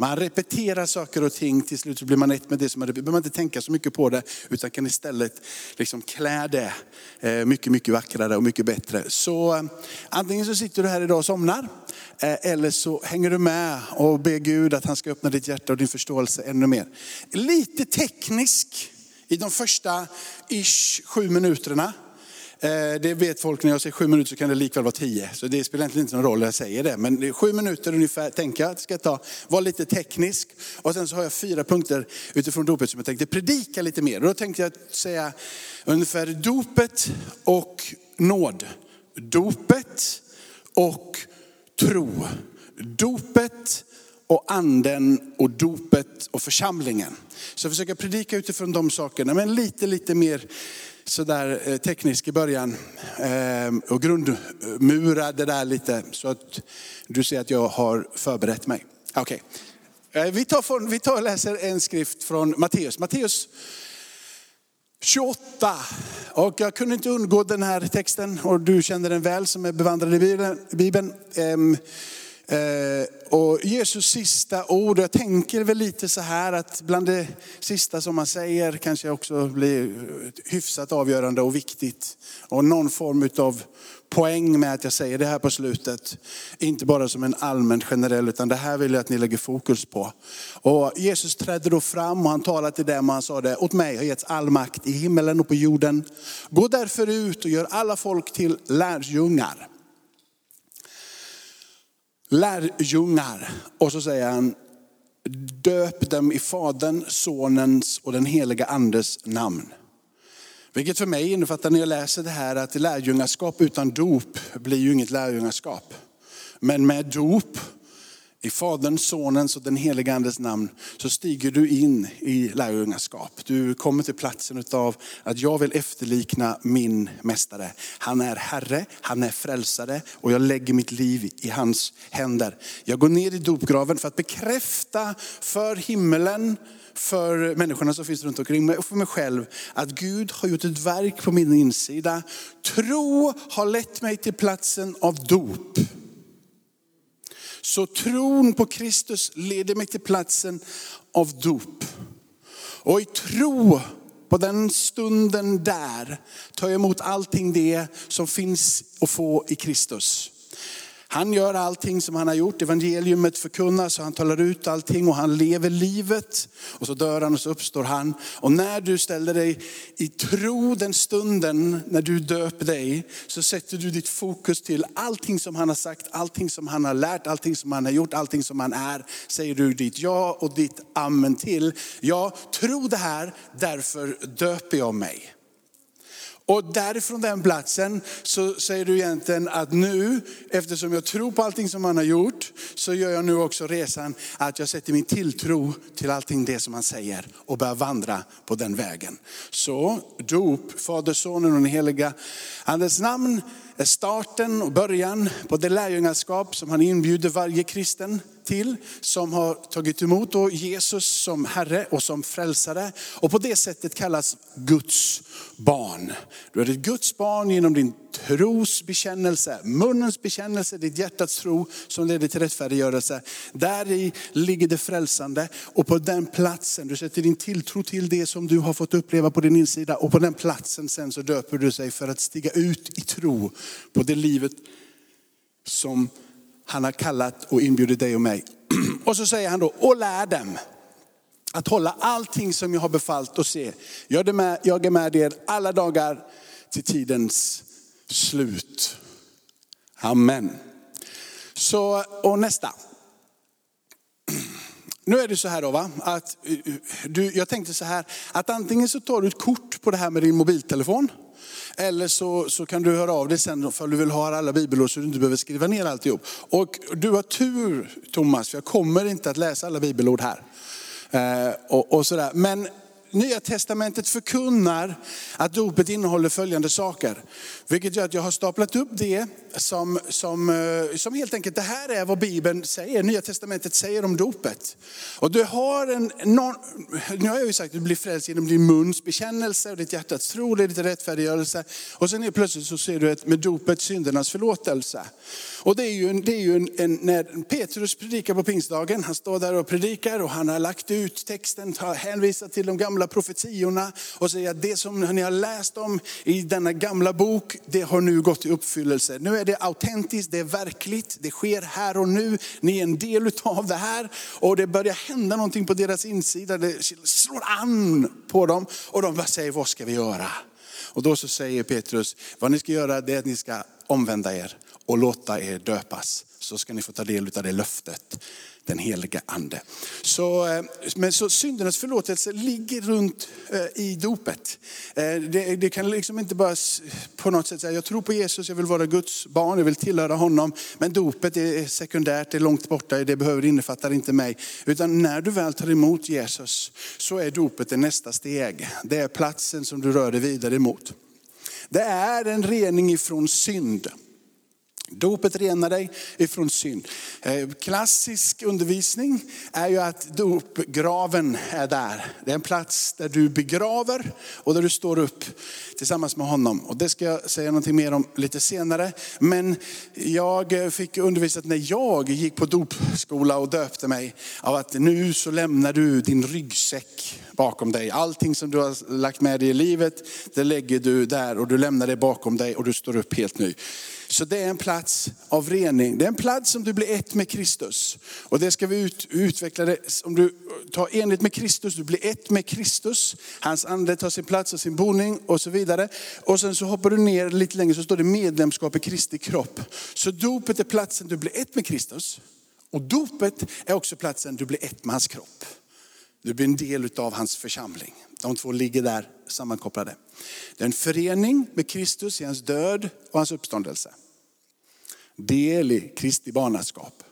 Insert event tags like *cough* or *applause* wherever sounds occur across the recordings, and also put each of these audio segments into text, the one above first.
Man repeterar saker och ting, till slut blir man ett med det som man repeterar. behöver man inte tänka så mycket på det, utan kan istället liksom klä det eh, mycket, mycket vackrare och mycket bättre. Så eh, antingen så sitter du här idag och somnar, eh, eller så hänger du med och ber Gud att han ska öppna ditt hjärta och din förståelse ännu mer. Lite teknisk i de första ish sju minuterna. Eh, det vet folk när jag säger sju minuter så kan det likväl vara tio. Så det spelar egentligen inte någon roll när jag säger det. Men det är sju minuter ungefär tänker jag att det ska ta. Var lite teknisk. Och sen så har jag fyra punkter utifrån dopet som jag tänkte predika lite mer. Och då tänkte jag säga ungefär dopet och nåd. Dopet och tro. Dopet och anden och dopet och församlingen. Så jag försöker predika utifrån de sakerna, men lite, lite mer sådär eh, teknisk i början. Eh, Och grundmura det där lite så att du ser att jag har förberett mig. Okej. Eh, Vi, tar från, vi tar och läser en skrift från Matteus. Matteus 28. Och jag kunde inte undgå den här texten och du känner den väl som är bevandrad i Bibeln. Ehm, Eh, och Jesus sista ord, jag tänker väl lite så här att bland det sista som man säger kanske också blir hyfsat avgörande och viktigt. Och någon form av poäng med att jag säger det här på slutet. Inte bara som en allmän generell, utan det här vill jag att ni lägger fokus på. Och Jesus trädde då fram och han talade till dem och han sa det, åt mig har getts all makt i himmelen och på jorden. Gå därför ut och gör alla folk till lärjungar. Lärjungar. Och så säger han, döp dem i Faderns, Sonens och den heliga Andes namn. Vilket för mig innefattar när jag läser det här att lärjungaskap utan dop blir ju inget lärjungaskap. Men med dop i Faderns, Sonens och den helige Andes namn så stiger du in i lärjungaskap. Du kommer till platsen av att jag vill efterlikna min mästare. Han är Herre, han är frälsare och jag lägger mitt liv i hans händer. Jag går ner i dopgraven för att bekräfta för himmelen, för människorna som finns runt omkring mig och för mig själv att Gud har gjort ett verk på min insida. Tro har lett mig till platsen av dop. Så tron på Kristus leder mig till platsen av dop. Och i tro på den stunden där tar jag emot allting det som finns att få i Kristus. Han gör allting som han har gjort, evangeliumet förkunnas och han talar ut allting och han lever livet. Och så dör han och så uppstår han. Och när du ställer dig i tro den stunden när du döper dig så sätter du ditt fokus till allting som han har sagt, allting som han har lärt, allting som han har gjort, allting som han är. Säger du ditt ja och ditt amen till. Jag tror det här, därför döper jag mig. Och därifrån den platsen så säger du egentligen att nu, eftersom jag tror på allting som han har gjort, så gör jag nu också resan att jag sätter min tilltro till allting det som han säger och börjar vandra på den vägen. Så dop, Fader, Sonen och den heliga Andens namn är starten och början på det lärjungaskap som han inbjuder varje kristen till som har tagit emot då Jesus som Herre och som frälsare. Och på det sättet kallas Guds barn. Du är ett Guds barn genom din tros bekännelse, munnens bekännelse, ditt hjärtats tro som leder till rättfärdiggörelse. Där i ligger det frälsande och på den platsen, du sätter din tilltro till det som du har fått uppleva på din insida och på den platsen sen så döper du sig för att stiga ut i tro på det livet som han har kallat och inbjudit dig och mig. *clears throat* Och så säger han då, och lär dem att hålla allting som jag har befallt och se. Jag är med, jag är med er alla dagar till tidens slut. Amen. Så, och nästa. *clears throat* Nu är det så här då va, att eh, du, jag tänkte så här, att antingen så tar du ett kort på det här med din mobiltelefon. Eller så, så kan du höra av dig sen om du vill ha alla bibelord så du inte behöver skriva ner alltihop. Och du har tur Thomas, för jag kommer inte att läsa alla bibelord här. Eh, och, och sådär. Men Nya Testamentet förkunnar att dopet innehåller följande saker. Vilket gör att jag har staplat upp det som, som, eh, som helt enkelt, det här är vad Bibeln säger, Nya Testamentet säger om dopet. Och du har en, någon, nu har jag ju sagt att du blir frälst genom din muns bekännelse och ditt hjärtats tro, det är lite rättfärdiggörelse. Och sen är plötsligt så ser du ett, med dopet syndernas förlåtelse. Och det är ju, en, det är ju en, en, när Petrus predikar på pingstdagen, han står där och predikar och han har lagt ut texten, hänvisat till de gamla profetiorna och säger att det som ni har läst om i denna gamla bok, det har nu gått i uppfyllelse. Nu är det autentiskt, det är verkligt, det sker här och nu. Ni är en del av det här och det börjar hända någonting på deras insida. Det slår an på dem och de bara säger, vad ska vi göra? Och då så säger Petrus, vad ni ska göra det är att ni ska omvända er och låta er döpas. Så ska ni få ta del av det löftet, den helige ande. Så, eh, men så syndernas förlåtelse ligger runt eh, i dopet. Eh, det, det, kan liksom inte bara på något sätt säga, jag tror på Jesus, jag vill vara Guds barn, jag vill tillhöra honom. Men dopet är sekundärt, det är långt borta, det behöver innefatta inte mig. Utan när du väl tar emot Jesus så är dopet det nästa steg. Det är platsen som du rör dig vidare emot. Det är en rening ifrån synd. Dopet renar dig ifrån synd. Eh, klassisk undervisning är ju att dopgraven är där. Det är en plats där du begraver och där du står upp tillsammans med honom. Och det ska jag säga någonting mer om lite senare. Men jag fick undervisat när jag gick på dopskola och döpte mig av att nu så lämnar du din ryggsäck bakom dig. Allting som du har lagt med dig i livet, det lägger du där och du lämnar det bakom dig och du står upp helt ny. Så det är en plats av rening. Det är en plats som du blir ett med Kristus. Och det ska vi ut, utveckla det. Om du tar enligt med Kristus, du blir ett med Kristus. Hans ande tar sin plats och sin boning och så vidare. Och sen så hoppar du ner lite längre så står det medlemskap i Kristi kropp. Så dopet är platsen du blir ett med Kristus. Och dopet är också platsen du blir ett med hans kropp. Du blir en del av hans församling. De två ligger där sammankopplade. Det är en förening med Kristus i hans död och hans uppståndelse. Del i Kristi barnaskap.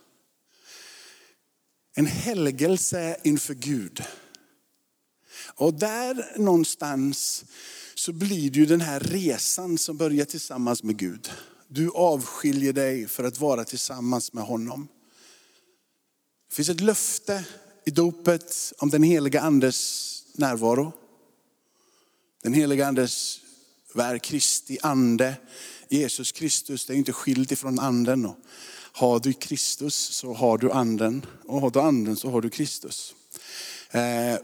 En helgelse inför Gud. Och där någonstans så blir det ju den här resan som börjar tillsammans med Gud. Du avskiljer dig för att vara tillsammans med honom. Det finns ett löfte i dopet om den heliga andes närvaro. Den heliga andes verk, Kristi ande, Jesus Kristus, det är inte skilt ifrån anden. Och har du Kristus så har du anden och har du anden så har du Kristus. Eh,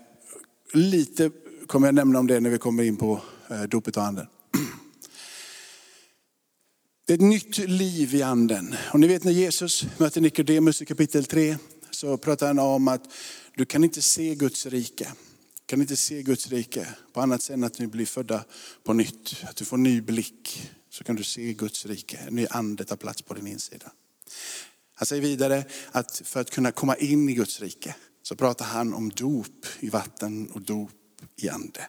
lite kommer jag nämna om det när vi kommer in på eh, dopet och anden. *clears throat* Det är ett nytt liv i anden. Och ni vet när Jesus möter Nikodemus i kapitel 3 så pratar han om att du kan inte se Guds rike. Du kan inte se Guds rike på annat sätt än att ni blir födda på nytt. Att du får ny blick. Så kan du se Guds rike. En ny ande tar plats på din insida. Han säger vidare att för att kunna komma in i Guds rike så pratar han om dop i vatten och dop i ande.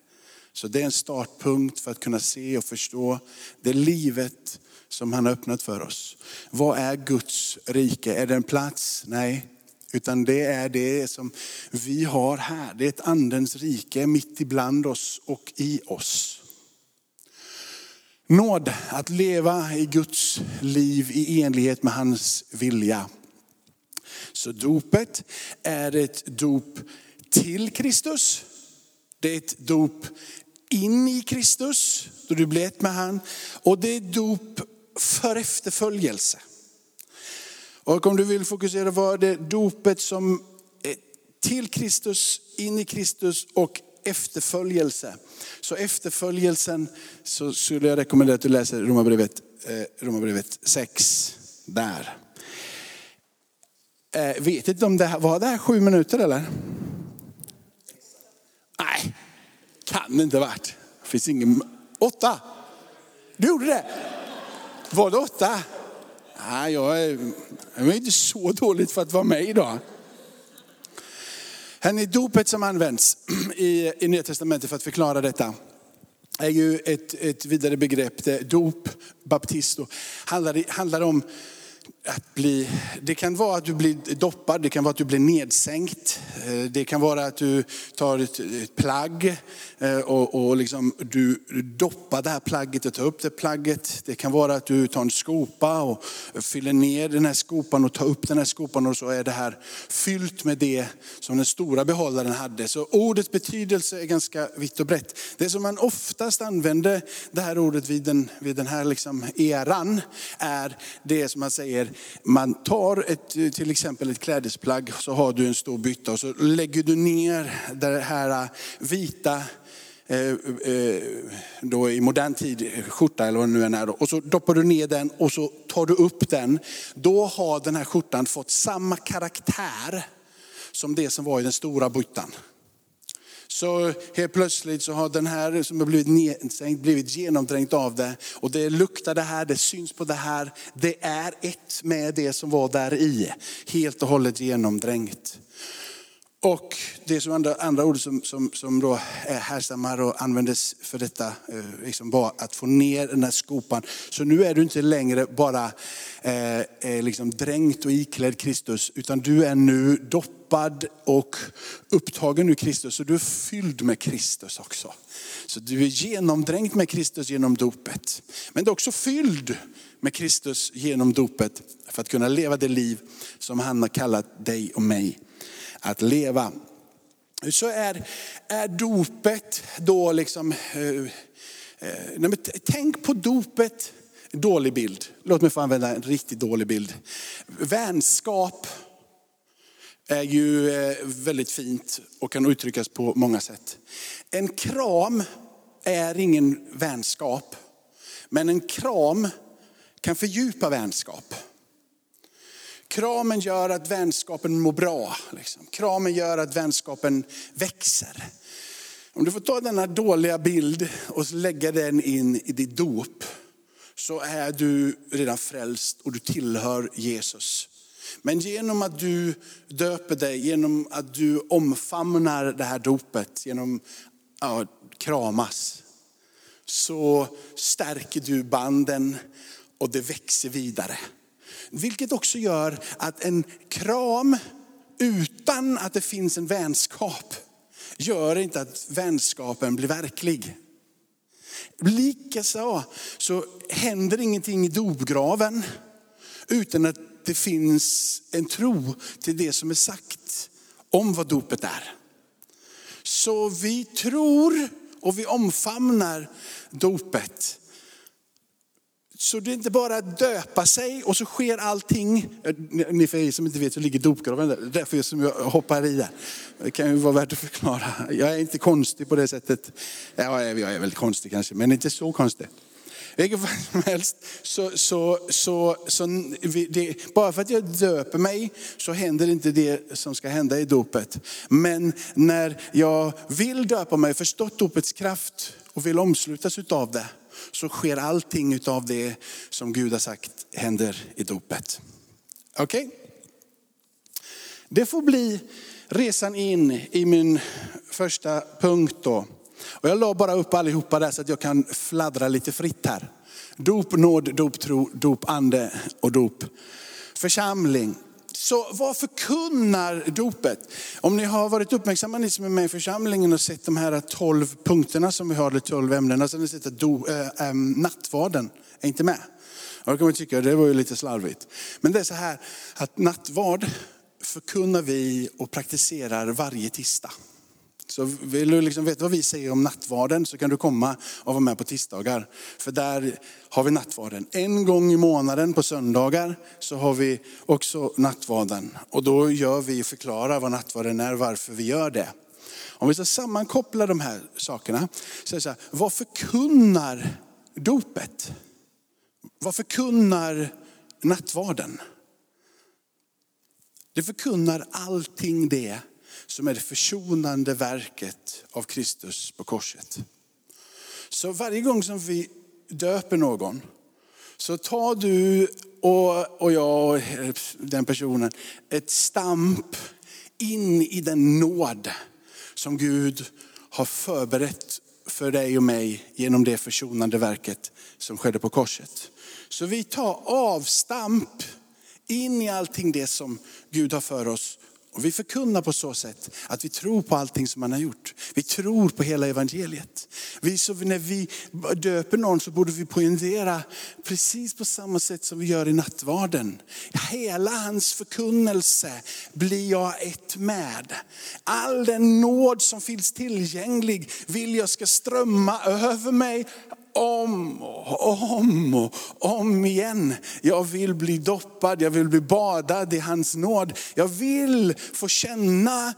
Så det är en startpunkt för att kunna se och förstå det livet som han har öppnat för oss. Vad är Guds rike? Är det en plats? Nej, utan det är det som vi har här. Det är ett andens rike mitt ibland oss och i oss. Nåd att leva i Guds liv i enlighet med hans vilja. Så dopet är ett dop till Kristus. Det är ett dop in i Kristus, då du blir ett med han. Och det är dop för efterföljelse. Och om du vill fokusera på det dopet som är till Kristus, in i Kristus och efterföljelse. Så efterföljelsen så skulle jag rekommendera att du läser Romarbrevet, eh, Romarbrevet 6 där. Eh, vet inte om det här, var det här sju minuter eller? Nej, kan det inte ha varit. Det finns ingen, åtta. Du gjorde det? Var det åtta? Nej, jag är, jag är inte så dåligt för att vara med idag. Hörrni, dopet som används *clears throat* i, i Nya Testamentet för att förklara detta är ju ett, ett vidare begrepp. Det, dop, baptisto, handlar, handlar om att bli, det kan vara att du blir doppad, det kan vara att du blir nedsänkt. Eh, det kan vara att du tar ett, ett plagg eh, och, och liksom du, du doppar det här plagget och tar upp det plagget. Det kan vara att du tar en skopa och fyller ner den här skopan och tar upp den här skopan och så är det här fyllt med det som den stora behållaren hade. Så ordets betydelse är ganska vitt och brett. Det som man oftast använder det här ordet vid den, vid den här liksom eran är det som man säger man tar ett, till exempel ett klädesplagg, så har du en stor bytta och så lägger du ner det här eh, vita, eh, eh, då i modern tid skjorta eller vad det nu än är. Och så doppar du ner den och så tar du upp den. Då har den här skjortan fått samma karaktär som det som var i den stora byttan. Så helt plötsligt så har den här som har blivit nedsänkt blivit genomdränkt av det. Och det luktar det här, det syns på det här. Det är ett med det som var där i. Helt och hållet genomdränkt. Och det som andra, andra ord som, som, som då härstammar och användes för detta eh, liksom var att få ner den här skopan. Så nu är du inte längre bara eh, eh, liksom dränkt och iklädd Kristus, utan du är nu doppad och upptagen ur Kristus. Så du är fylld med Kristus också. Så du är genomdränkt med Kristus genom dopet. Men du är också fylld med Kristus genom dopet för att kunna leva det liv som han har kallat dig och mig att leva. Så är, är dopet då liksom, eh, eh tänk på dopet, dålig bild. Låt mig få använda en riktigt dålig bild. Vänskap är ju eh, väldigt fint och kan uttryckas på många sätt. En kram är ingen vänskap, men en kram kan fördjupa vänskap. Kramen gör att vänskapen mår bra. Liksom. Kramen gör att vänskapen växer. Om du får ta denna dåliga bild och lägga den in i ditt dop, så är du redan frälst och du tillhör Jesus. Men genom att du döper dig, genom att du omfamnar det här dopet, genom att kramas, så stärker du banden och det växer vidare. Vilket också gör att en kram utan att det finns en vänskap gör inte att vänskapen blir verklig. Likaså så händer ingenting i dopgraven utan att det finns en tro till det som är sagt om vad dopet är. Så vi tror och vi omfamnar dopet. Så det är inte bara att döpa sig och så sker allting. Eh, ni för er som inte vet så ligger dopgraven där. Därför som jag hoppar i där. Det kan ju vara värt att förklara. Jag är inte konstig på det sättet. Ja, jag är väldigt konstig kanske, men inte så konstig. Vilket som helst, så, så, så, så det, bara för att jag döper mig så händer inte det som ska hända i dopet. Men när jag vill döpa mig, förstått dopets kraft och vill omslutas utav det, så sker allting av det som Gud har sagt händer i dopet. Okej? Okay? Det får bli resan in i min första punkt då. Och jag la bara upp allihopa där så att jag kan fladdra lite fritt här. Dop, nåd, dop, tro, dop, ande och dop. Församling. Så vad förkunnar dopet? Om ni har varit uppmärksamma, ni som är med i församlingen och sett de här tolv punkterna som vi har, de tolv ämnena, så alltså har ni sett att do, äh, äh, nattvarden är inte med. Och då kan man tycka det var ju lite slarvigt. Men det är så här att nattvard förkunnar vi och praktiserar varje tisdag. Så vill du liksom veta vad vi säger om nattvarden så kan du komma och vara med på tisdagar. För där har vi nattvarden. En gång i månaden på söndagar så har vi också nattvarden. Och då gör vi förklarar vad nattvarden är, varför vi gör det. Om vi ska sammankoppla de här sakerna, så är det så här, vad förkunnar dopet? Vad förkunnar nattvarden? Det förkunnar allting det som är det försonande verket av Kristus på korset. Så varje gång som vi döper någon så tar du och, och jag, den personen, ett stamp in i den nåd som Gud har förberett för dig och mig genom det försonande verket som skedde på korset. Så vi tar avstamp In i allting det som Gud har för oss. Och vi förkunnar på så sätt att vi tror på allting som han har gjort. Vi tror på hela evangeliet. Vi, så när vi döper någon så borde vi poängtera precis på samma sätt som vi gör i nattvarden. Hela hans förkunnelse blir jag ett med. All den nåd som finns tillgänglig vill jag ska strömma över mig om och om och om igen. Jag vill bli doppad, jag vill bli badad i hans nåd. Jag vill få känna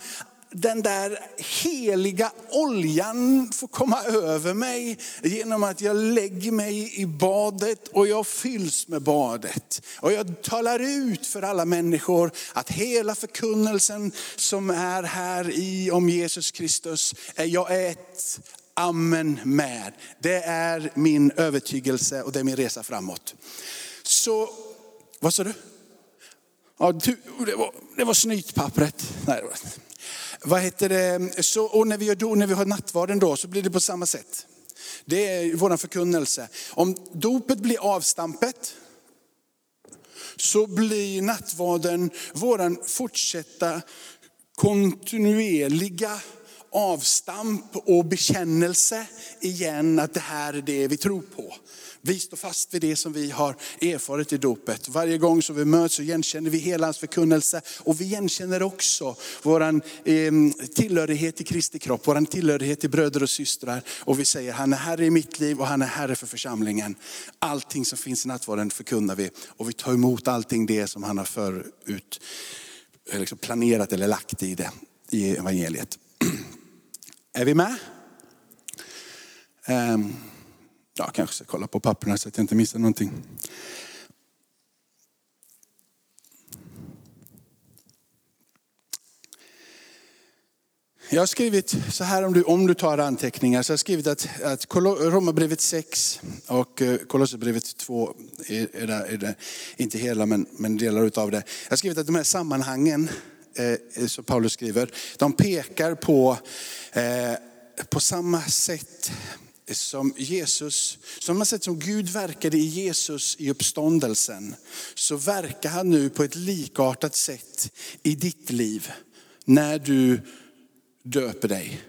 den där heliga oljan får komma över mig genom att jag lägger mig i badet och jag fylls med badet. Och jag talar ut för alla människor att hela förkunnelsen som är här i om Jesus Kristus är jag ett amen med. Det är min övertygelse och det är min resa framåt. Så, vad sa du? Ja, det, var, det var snytpappret. Nej, det var, vad heter det? Så, och när vi, gör, när vi har nattvarden då så blir det på samma sätt. Det är vår förkunnelse. Om dopet blir avstampet så blir nattvarden vår fortsätta kontinuerliga avstamp och bekännelse igen att det här är det vi tror på. Vi står fast vid det som vi har erfarit i dopet. Varje gång som vi möts så igenkänner vi hela hans förkunnelse och vi igenkänner också vår eh, tillhörighet till Kristi kropp, vår tillhörighet till bröder och systrar. Och vi säger han är herre i mitt liv och han är herre för församlingen. Allting som finns i nattvarden förkunnar vi och vi tar emot allting det som han har förut eh, liksom planerat eller lagt i det i evangeliet. Är vi med? Ehm, jag kanske ska kolla på papperna så att jag inte missar någonting. Jag har skrivit så här om du, om du tar anteckningar. Så jag har skrivit att, att Romarbrevet 6 och eh, Kolosserbrevet 2, är, är, där, är där, inte hela men, men delar utav det. Jag har skrivit att de här sammanhangen eh, som Paulus skriver, de pekar på, eh, på samma sätt som Jesus, samma sätt som Gud verkade i Jesus i uppståndelsen, så verkar han nu på ett likartat sätt i ditt liv när du döper dig.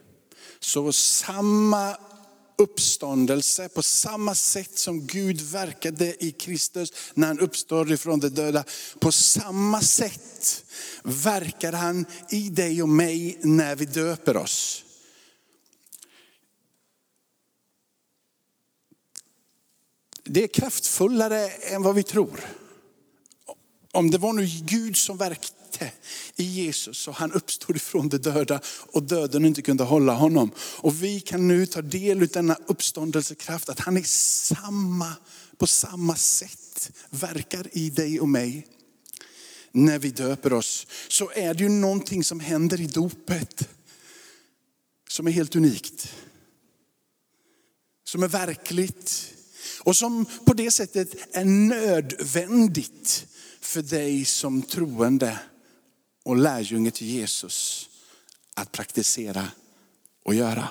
Så samma uppståndelse på samma sätt som Gud verkade i Kristus när han uppstår ifrån de döda. På samma sätt verkar han i dig och mig när vi döper oss. Det är kraftfullare än vad vi tror. Om det var nu Gud som verkade i Jesus och han uppstod ifrån de döda och döden inte kunde hålla honom. Och vi kan nu ta del av denna uppståndelsekraft, att han är samma, på samma sätt verkar i dig och mig. När vi döper oss så är det ju någonting som händer i dopet som är helt unikt. Som är verkligt och som på det sättet är nödvändigt för dig som troende och lärjunge till Jesus att praktisera och göra.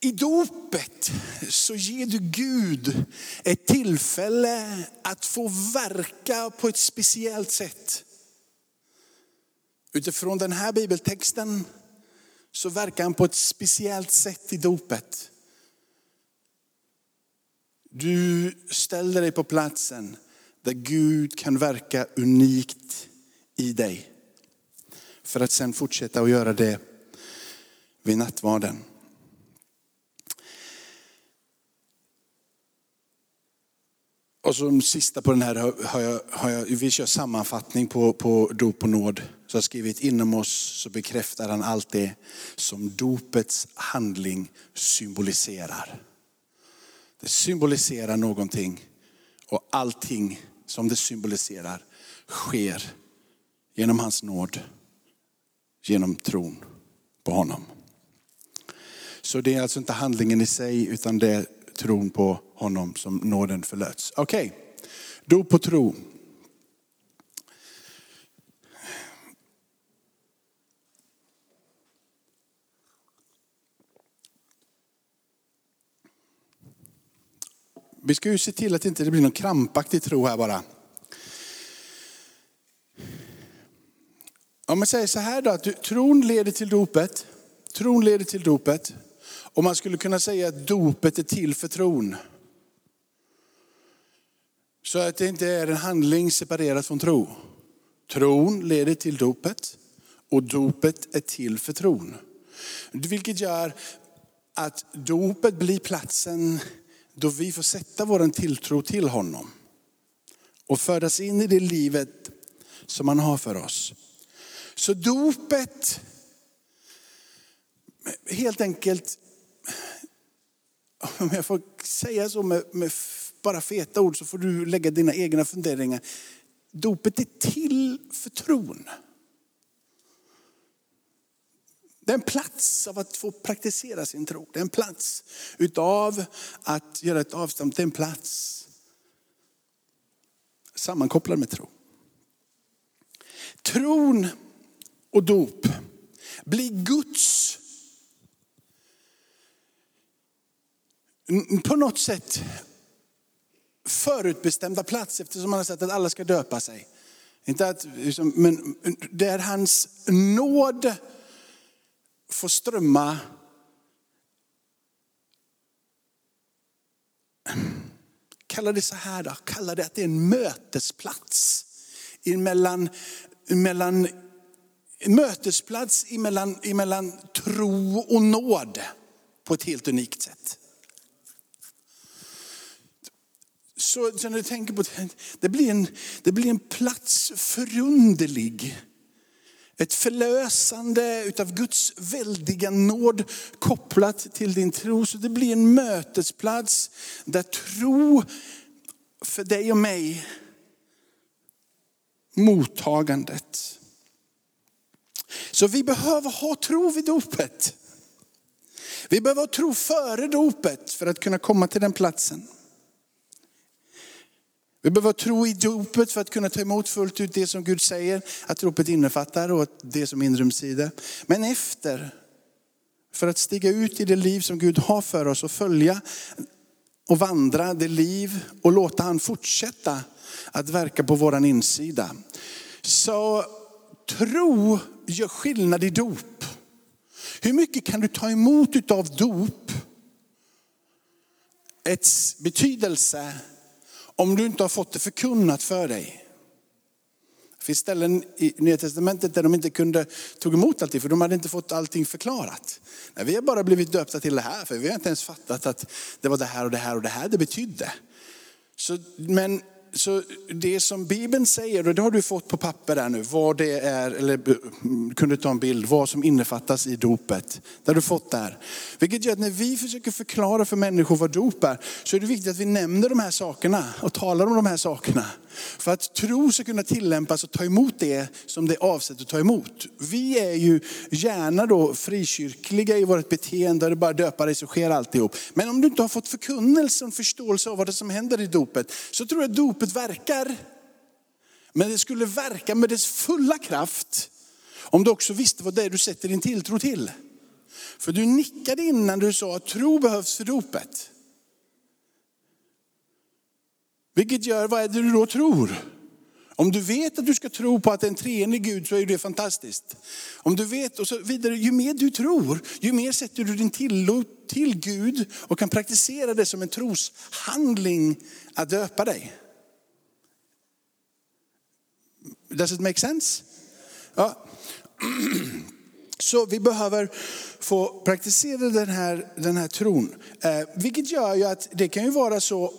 I dopet så ger du Gud ett tillfälle att få verka på ett speciellt sätt. Utifrån den här bibeltexten så verkar han på ett speciellt sätt i dopet. Du ställer dig på platsen där Gud kan verka unikt i dig. För att sen fortsätta att göra det vid nattvarden. Och som sista på den här har jag, har jag, vi kör sammanfattning på, på dop och nåd. Så jag har skrivit inom oss så bekräftar han allt det som dopets handling symboliserar. Det symboliserar någonting och allting som det symboliserar sker genom hans nåd, genom tron på honom. Så det är alltså inte handlingen i sig utan det är tron på honom som nåden förlöts. Okej, okay. dop på tro. Vi ska ju se till att det inte blir någon krampaktig tro här bara. Om man säger så här då, att tron leder till dopet. Tron leder till dopet. Och man skulle kunna säga att dopet är till för tron. Så att det inte är en handling separerat från tro. Tron leder till dopet och dopet är till för tron. Vilket gör att dopet blir platsen då vi får sätta vår tilltro till honom. Och födas in i det livet som han har för oss. Så dopet, helt enkelt, om jag får säga så med, med bara feta ord så får du lägga dina egna funderingar. Dopet är till för tron. Det är en plats av att få praktisera sin tro. Det är en plats utav att göra ett avstånd. Det är en plats sammankopplad med tro. Tron och dop blir Guds på något sätt förutbestämda plats eftersom han har sagt att alla ska döpa sig. Inte att, liksom, men det är hans nåd får strömma Kalla det så här då, kalla det att det är en mötesplats. Mellan, mellan, mötesplats emellan, emellan tro och nåd på ett helt unikt sätt. Så, så när du tänker på det, det blir en, det blir en plats förunderlig. Ett förlösande utav Guds väldiga nåd kopplat till din tro. Så det blir en mötesplats där tro för dig och mig, mottagandet. Så vi behöver ha tro vid dopet. Vi behöver ha tro före dopet för att kunna komma till den platsen. Vi behöver tro i dopet för att kunna ta emot fullt ut det som Gud säger att dopet innefattar och det som inryms i det. Men efter, för att stiga ut i det liv som Gud har för oss och följa och vandra det liv och låta han fortsätta att verka på våran insida. Så tro gör skillnad i dop. Hur mycket kan du ta emot av dop? Ett betydelse om du inte har fått det förkunnat för dig. Det finns ställen i Nya Testamentet där de inte kunde tog emot allting för de hade inte fått allting förklarat. Nej, vi har bara blivit döpta till det här för vi har inte ens fattat att det var det här och det här och det här det betydde. Så, men så det som Bibeln säger, och det har du fått på papper där nu, vad det är, eller eh, kunde ta en bild, vad som innefattas i dopet. Det har du fått där. Vilket gör att när vi försöker förklara för människor vad dop är, så är det viktigt att vi nämner de här sakerna och talar om de här sakerna. För att tro ska kunna tillämpas och ta emot det som det är avsett att ta emot. Vi är ju gärna då frikyrkliga i vårt beteende, där det bara döpa dig så sker alltihop. Men om du inte har fått förkunnelse och förståelse av vad det som händer i dopet, så tror jag att dopet verkar. Men det skulle verka med dess fulla kraft om du också visste vad det är du sätter din tilltro till. För du nickade innan du sa att tro behövs för dopet. Vilket gör, vad är det du då tror? Om du vet att du ska tro på att det är en treenig Gud så är det fantastiskt. Om du vet och så vidare, ju mer du tror, ju mer sätter du din tillit till Gud och kan praktisera det som en troshandling att döpa dig. Does it make sense? Ja. *clears throat* Så vi behöver få praktisera den här, den här tron. Eh, vilket gör ju att det kan ju vara så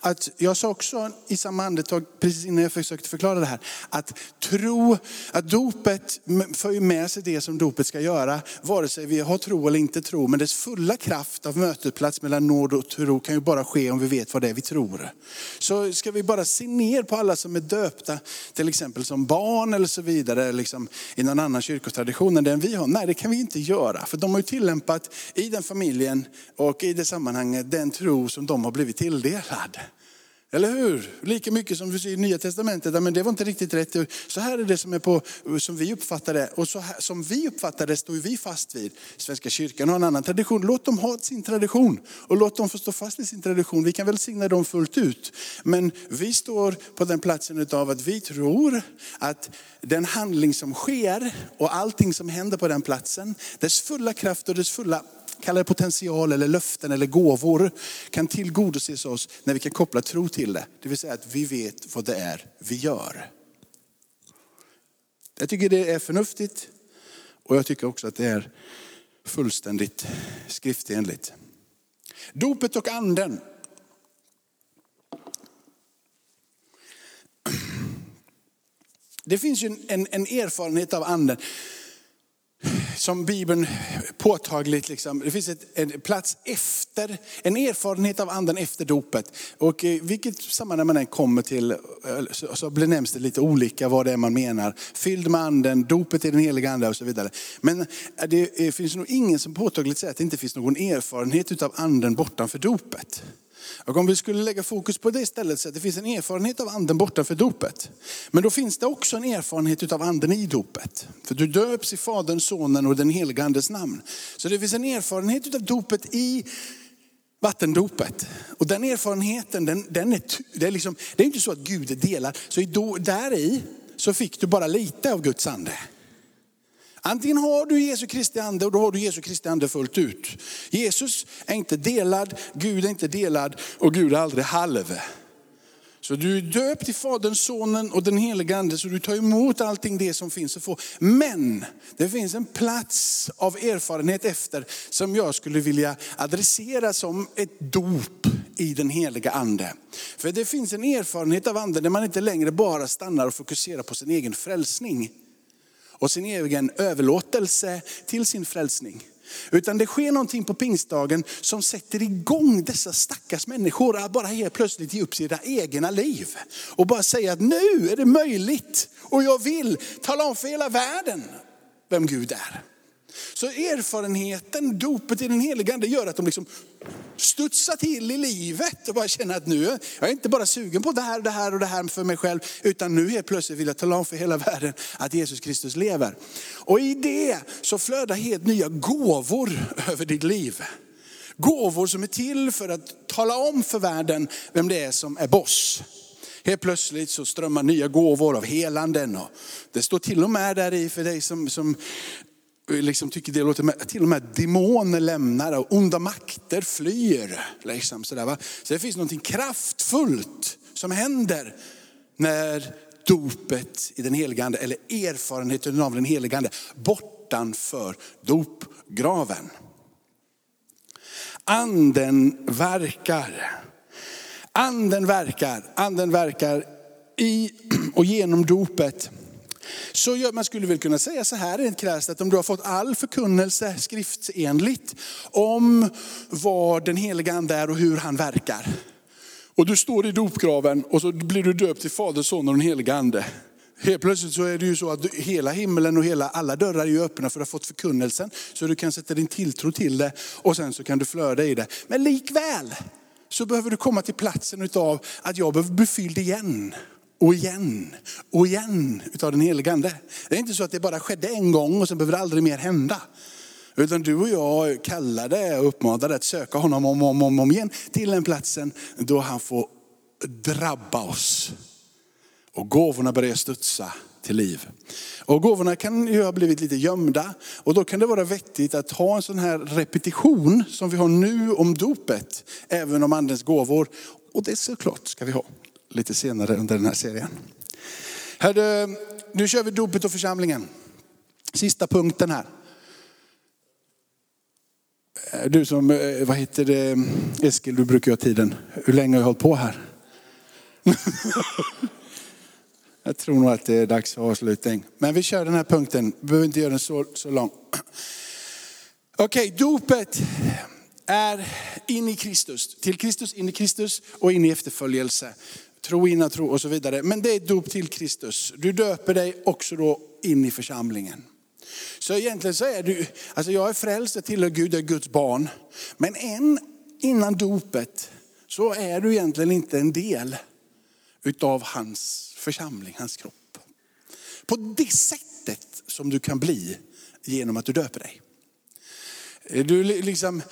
att jag sa också i samma andetag, precis innan jag försökte förklara det här, att tro, att dopet för med sig det som dopet ska göra, vare sig vi har tro eller inte tro. Men dess fulla kraft av mötesplats mellan nåd och tro kan ju bara ske om vi vet vad det är vi tror. Så ska vi bara se ner på alla som är döpta, till exempel som barn eller så vidare, liksom, i någon annan kyrkotradition än den vi har. Nej, det kan vi inte göra. För de har ju tillämpat i den familjen och i det sammanhanget den tro som de har blivit tilldelade. Eller hur? Lika mycket som vi ser i Nya Testamentet, men det var inte riktigt rätt. Så här är det som, är på, som vi uppfattar det. Och så här, som vi uppfattar det står vi fast vid. Svenska kyrkan har en annan tradition. Låt dem ha sin tradition och låt dem få stå fast i sin tradition. Vi kan väl signa dem fullt ut. Men vi står på den platsen av att vi tror att den handling som sker och allting som händer på den platsen, dess fulla kraft och dess fulla kalla det potential eller löften eller gåvor, kan tillgodoses oss när vi kan koppla tro till det. Det vill säga att vi vet vad det är vi gör. Jag tycker det är förnuftigt och jag tycker också att det är fullständigt skriftenligt. Dopet och anden. Det finns ju en, en erfarenhet av anden som Bibeln påtagligt, liksom, det finns ett, en plats efter, en erfarenhet av anden efter dopet. Och i vilket sammanhang man än kommer till eh, så, så benämns det lite olika vad det är man menar. Fylld med anden, dopet i den heliga ande och så vidare. Men eh, det finns nog ingen som påtagligt säger att det inte finns någon erfarenhet av anden bortanför dopet. Och om vi skulle lägga fokus på det istället så att det finns en erfarenhet av anden bortanför dopet. Men då finns det också en erfarenhet av anden i dopet. För du döps i Faderns, Sonen och den heliga andes namn. Så det finns en erfarenhet av dopet i vattendopet. Och den erfarenheten, den, den är, det, är liksom, det är inte så att Gud är delad. Så i där i så fick du bara lite av Guds ande. Antingen har du Jesu Kristi ande och då har du Jesu Kristi ande fullt ut. Jesus är inte delad, Gud är inte delad och Gud är aldrig halv. Så du är döpt i Faderns, Sonen och den helige Ande, så du tar emot allting det som finns att få. Men det finns en plats av erfarenhet efter som jag skulle vilja adressera som ett dop i den heliga Ande. För det finns en erfarenhet av Anden där man inte längre bara stannar och fokuserar på sin egen frälsning och sin egen överlåtelse till sin frälsning. Utan det sker någonting på pingstdagen som sätter igång dessa stackars människor att bara helt plötsligt ge upp sina egna liv. Och bara säga att nu är det möjligt och jag vill tala om för hela världen vem Gud är. Så erfarenheten, dopet i den heliga ande gör att de liksom studsar till i livet och bara känner att nu, jag är inte bara sugen på det här, det här och det här för mig själv, utan nu helt plötsligt vill jag tala om för hela världen att Jesus Kristus lever. Och i det så flödar helt nya gåvor över ditt liv. Gåvor som är till för att tala om för världen vem det är som är boss. Helt plötsligt så strömmar nya gåvor av helanden. Och det står till och med där i för dig som, som liksom tycker det låter till och med demoner lämnar och onda makter flyr. Liksom sådär, va? Så det finns något kraftfullt som händer när dopet i den heliga ande, eller erfarenheten av den heliga ande, bortanför dopgraven. Anden verkar. Anden verkar, anden verkar i och genom dopet. Så man skulle väl kunna säga så här rent krasst, att om du har fått all förkunnelse skriftsenligt om vad den heliga ande är och hur han verkar. Och du står i dopgraven och så blir du döpt till Fader, Son och den heliga ande. Helt plötsligt så är det ju så att hela himlen och hela, alla dörrar är ju öppna för att ha fått förkunnelsen. Så du kan sätta din tilltro till det och sen så kan du flöda i det. Men likväl så behöver du komma till platsen utav att jag behöver bli fylld igen och igen och igen utav den helige ande. Det är inte så att det bara skedde en gång och sen behöver det aldrig mer hända. Utan du och jag kallade och uppmanade att söka honom om och om, om, om igen till den platsen då han får drabba oss. Och gåvorna börjar studsa till liv. Och gåvorna kan ju ha blivit lite gömda och då kan det vara vettigt att ha en sån här repetition som vi har nu om dopet, även om andens gåvor. Och det såklart ska vi ha lite senare under den här serien. Hörde, nu kör vi dopet och församlingen. Sista punkten här. Eh, du som, eh, vad heter det, Eskil, du brukar ju ha tiden. Hur länge har jag hållit på här? *laughs* jag tror nog att det är dags för avslutning. Men vi kör den här punkten, vi behöver inte göra den så, så lång. *clears throat* Okej, okay, dopet är in i Kristus. Till Kristus, in i Kristus och in i efterföljelse tro innan tro och så vidare. Men det är ett dop till Kristus. Du döper dig också då in i församlingen. Så egentligen så är du, alltså jag är frälst, jag tillhör Gud, jag är Guds barn. Men än innan dopet så är du egentligen inte en del utav hans församling, hans kropp. På det sättet som du kan bli genom att du döper dig. Du, liksom,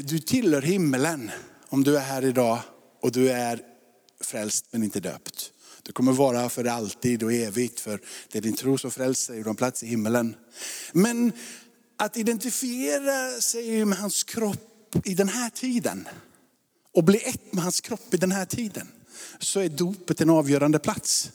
du tillhör himmelen om du är här idag och du är frälst men inte döpt. Du kommer vara för alltid och evigt för det är din tro som frälser dig och du har plats i himmelen. Men att identifiera sig med hans kropp i den här tiden och bli ett med hans kropp i den här tiden så är dopet en avgörande plats.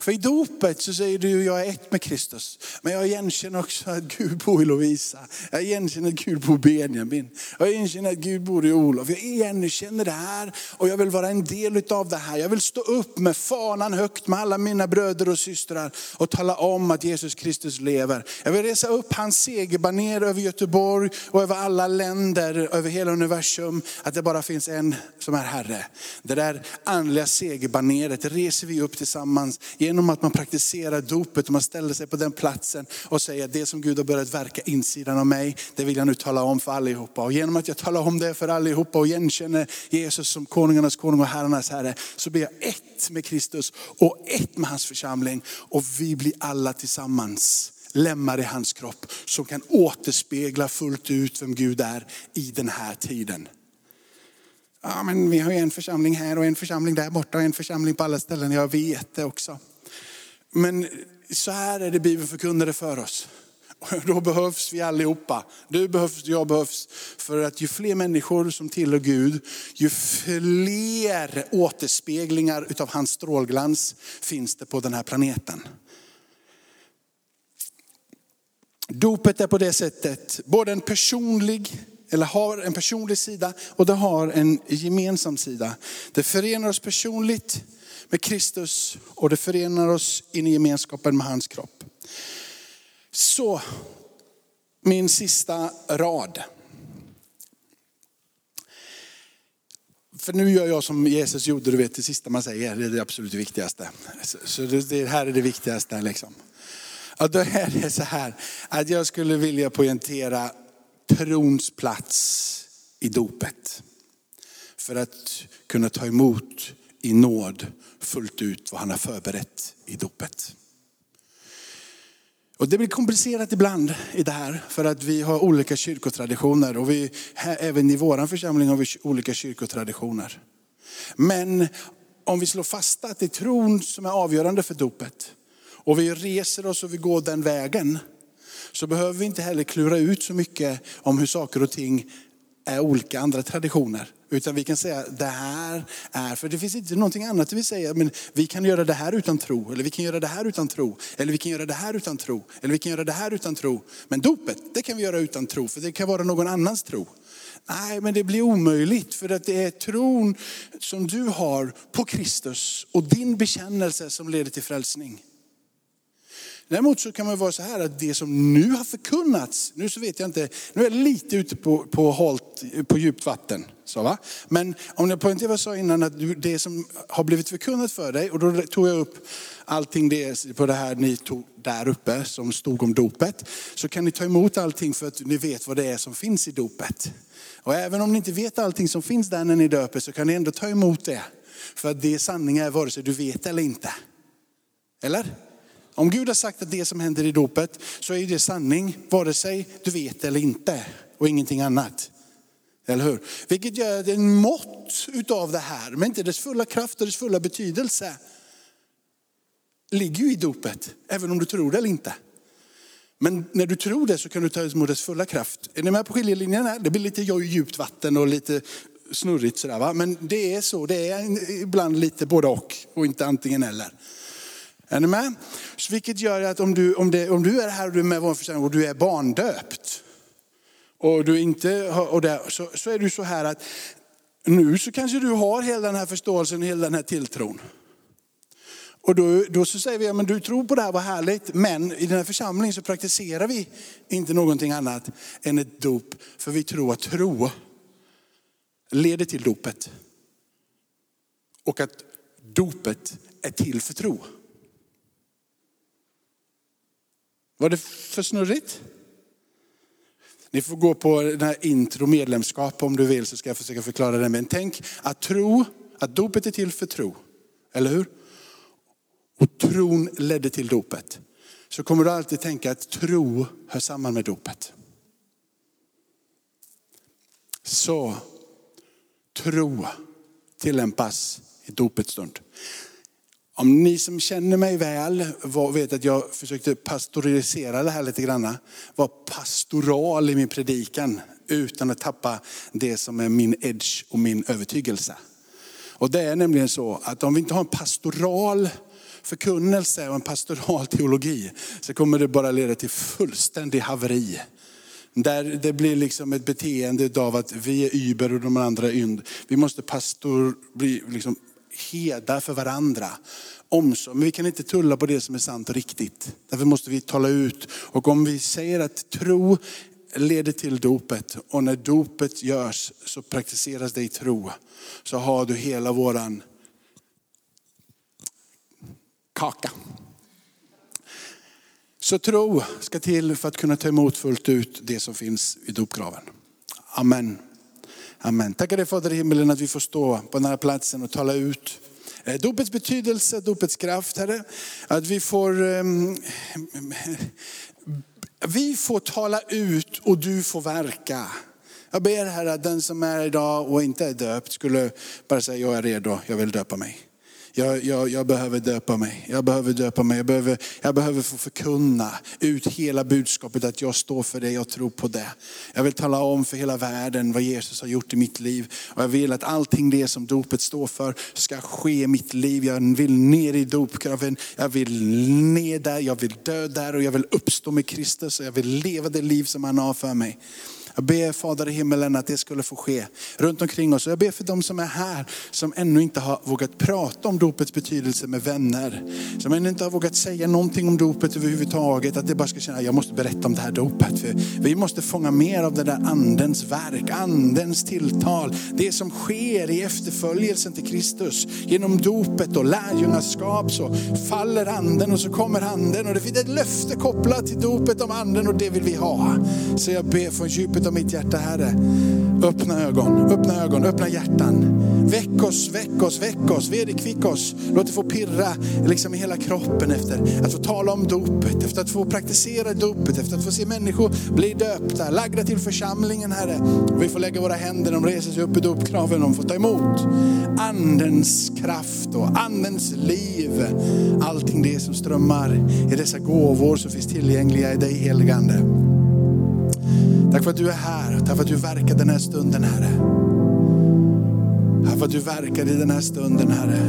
För i dopet så säger du, jag är ett med Kristus. Men jag igenkänner också att Gud bor i Lovisa. Jag igenkänner att Gud bor i Benjamin. Jag igenkänner att Gud bor i Olof. Jag igenkänner det här och jag vill vara en del av det här. Jag vill stå upp med fanan högt med alla mina bröder och systrar och tala om att Jesus Kristus lever. Jag vill resa upp hans segerbaner över Göteborg och över alla länder, över hela universum. Att det bara finns en som är Herre. Det där andliga segerbaneret reser vi upp tillsammans genom att man praktiserar dopet och man ställer sig på den platsen och säger att det som Gud har börjat verka insidan av mig, det vill jag nu tala om för allihopa. Och genom att jag talar om det för allihopa och igenkänner Jesus som konungarnas konung och herrarnas herre, så blir jag ett med Kristus och ett med hans församling. Och vi blir alla tillsammans lemmar i hans kropp som kan återspegla fullt ut vem Gud är i den här tiden. Ja, men vi har ju en församling här och en församling där borta och en församling på alla ställen. Jag vet det också. Men så här är det Bibeln förkunnade för oss. Och då behövs vi allihopa. Du behövs, jag behövs. För att ju fler människor som tillhör Gud, ju fler återspeglingar utav hans strålglans finns det på den här planeten. Dopet är på det sättet både en personlig eller har en personlig sida och det har en gemensam sida. Det förenar oss personligt med Kristus och det förenar oss in i gemenskapen med hans kropp. Så, min sista rad. För nu gör jag som Jesus gjorde, du vet det sista man säger, det är det absolut viktigaste. Så det här är det viktigaste liksom. Och då är det så här, att jag skulle vilja poängtera trons plats i dopet. För att kunna ta emot i nåd fullt ut vad han har förberett i dopet. Och det blir komplicerat ibland i det här för att vi har olika kyrkotraditioner och vi, här, även i vår församling har vi olika kyrkotraditioner. Men om vi slår fast att det är tron som är avgörande för dopet och vi reser oss och vi går den vägen så behöver vi inte heller klura ut så mycket om hur saker och ting olika andra traditioner. Utan vi kan säga det här är, för det finns inte någonting annat vi säger, men vi kan göra det här utan tro, eller vi kan göra det här utan tro, eller vi kan göra det här utan tro, eller vi kan göra det här utan tro. Men dopet, det kan vi göra utan tro, för det kan vara någon annans tro. Nej, men det blir omöjligt för att det är tron som du har på Kristus och din bekännelse som leder till frälsning. Däremot så kan man vara så här att det som nu har förkunnats, nu så vet jag inte, nu är jag lite ute på, på, halt, på djupt vatten. Så va? Men om jag poängterar vad jag sa innan, att du, det som har blivit förkunnat för dig, och då tog jag upp allting det på det här ni tog där uppe som stod om dopet. Så kan ni ta emot allting för att ni vet vad det är som finns i dopet. Och även om ni inte vet allting som finns där när ni döper så kan ni ändå ta emot det. För att det är sanningar vare sig du vet eller inte. Eller? Om Gud har sagt att det som händer i dopet så är det sanning, vare sig du vet eller inte och ingenting annat. Eller hur? Vilket gör det en mått utav det här, men inte dess fulla kraft och dess fulla betydelse. Ligger ju i dopet, även om du tror det eller inte. Men när du tror det så kan du ta emot dess fulla kraft. Är ni med på skiljelinjen här? Det blir lite djupt vatten och lite snurrigt sådär va. Men det är så, det är ibland lite både och och inte antingen eller. Är ni med? Så vilket gör att om du, om, det, om du är här och du är med i vår församling och du är barndöpt. Och du inte och där, så, så är det så här att nu så kanske du har hela den här förståelsen, hela den här tilltron. Och då, då så säger vi, ja, men du tror på det här, vad härligt. Men i den här församlingen så praktiserar vi inte någonting annat än ett dop. För vi tror att tro leder till dopet. Och att dopet är till för tro. Var det för snurrigt? Ni får gå på den här intro medlemskap om du vill så ska jag försöka förklara det. Men tänk att tro, att dopet är till för tro. Eller hur? Och tron ledde till dopet. Så kommer du alltid tänka att tro hör samman med dopet. Så tro tillämpas i dopets stund. Om ni som känner mig väl vet att jag försökte pastorisera det här lite grann. Var pastoral i min predikan utan att tappa det som är min edge och min övertygelse. Och det är nämligen så att om vi inte har en pastoral förkunnelse och en pastoral teologi så kommer det bara leda till fullständig haveri. Där det blir liksom ett beteende av att vi är Uber och de andra är ynd. Vi måste pastor, bli liksom heda för varandra. Omsorg. Men vi kan inte tulla på det som är sant och riktigt. Därför måste vi tala ut. Och om vi säger att tro leder till dopet och när dopet görs så praktiseras det i tro. Så har du hela våran kaka. Så tro ska till för att kunna ta emot fullt ut det som finns i dopgraven. Amen. Amen. Tackar dig Fader i himmelen att vi får stå på den här platsen och tala ut eh, dopets betydelse, dopets kraft Herre. Att vi får, um, vi får tala ut och du får verka. Jag ber Herre att den som är idag och inte är döpt skulle bara säga jag är redo, jag vill döpa mig. Jag, jag, jag, behöver döpa mig. Jag behöver döpa mig. Jag behöver, jag behöver få förkunna ut hela budskapet att jag står för det, jag tror på det. Jag vill tala om för hela världen vad Jesus har gjort i mitt liv. Och jag vill att allting det som dopet står för ska ske i mitt liv. Jag vill ner i dopgraven, jag vill ner där, jag vill dö där och jag vill uppstå med Kristus och jag vill leva det liv som han har för mig. Jag ber Fader i himmelen att det skulle få ske runt omkring oss. Jag ber för de som är här, som ännu inte har vågat prata om dopets betydelse med vänner. Som ännu inte har vågat säga någonting om dopet överhuvudtaget. Att det bara ska känna, jag måste berätta om det här dopet. För vi måste fånga mer av det där andens verk, andens tilltal. Det som sker i efterföljelsen till Kristus. Genom dopet och lärjungaskap så faller anden och så kommer anden. Och det finns ett löfte kopplat till dopet om anden och det vill vi ha. Så jag ber från djupet och mitt hjärta Herre. Öppna ögon, öppna ögon, öppna hjärtan. Väck oss, väck oss, väck oss, vederkvick oss. Låt det få pirra liksom i hela kroppen efter att få tala om dopet, efter att få praktisera dopet, efter att få se människor bli döpta, lagda till församlingen Herre. Vi får lägga våra händer, de reser sig upp i dopkraven, de får ta emot andens kraft och andens liv. Allting det som strömmar i dessa gåvor som finns tillgängliga i dig heligande. Tack för att du är här. Tack för att du verkar den här stunden Herre. Tack för att du verkar i den här stunden Herre.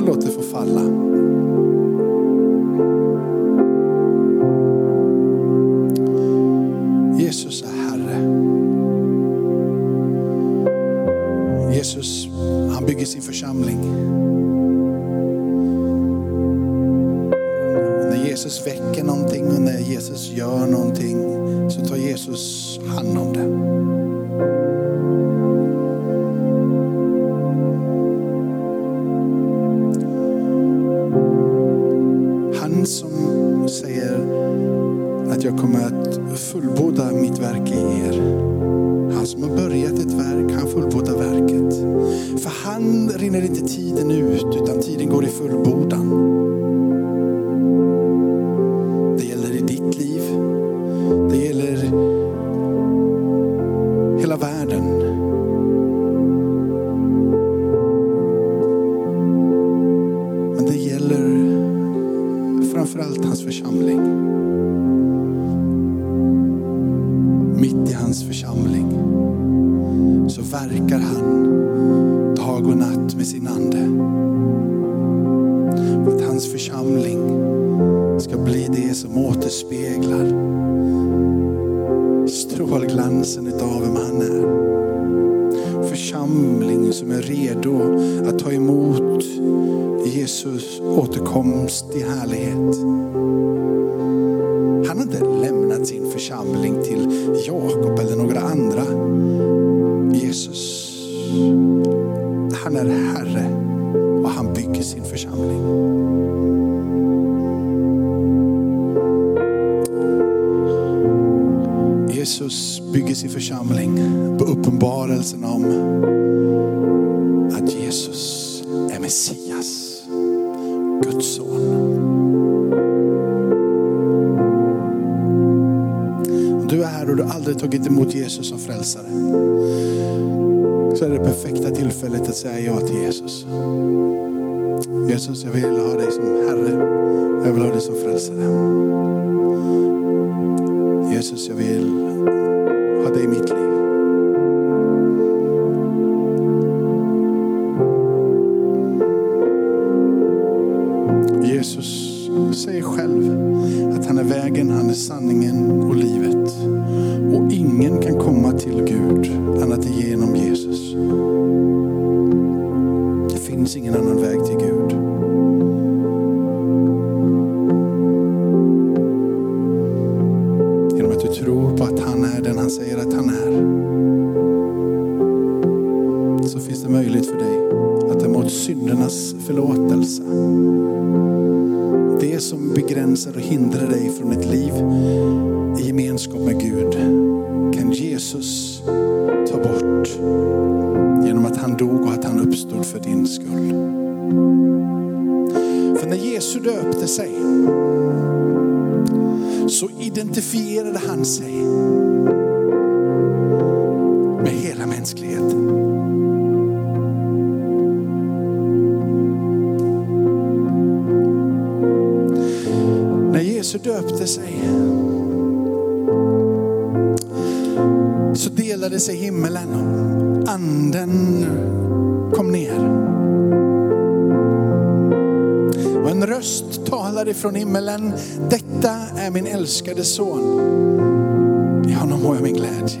Låter Församling som är redo att ta emot Jesus återkomst i härlighet. Han har inte lämnat sin församling till Jakob eller några andra. Jesus, han är Herre och han bygger sin församling. Aldrig tagit emot Jesus som frälsare så är det perfekta tillfället att säga ja till Jesus. Jesus, jag vill ha dig som Herre. Jag vill ha dig som frälsare. Vet han är. Så finns det möjlighet för dig att ta emot syndernas förlåtelse. Det som begränsar och hindrar dig från ett liv i gemenskap med Gud kan Jesus ta bort genom att han dog och att han uppstod för din skull. För när Jesus döpte sig så identifierade han sig döpte sig så delade sig himmelen. Anden kom ner. Och en röst talade från himmelen. Detta är min älskade son. I honom har jag min glädje.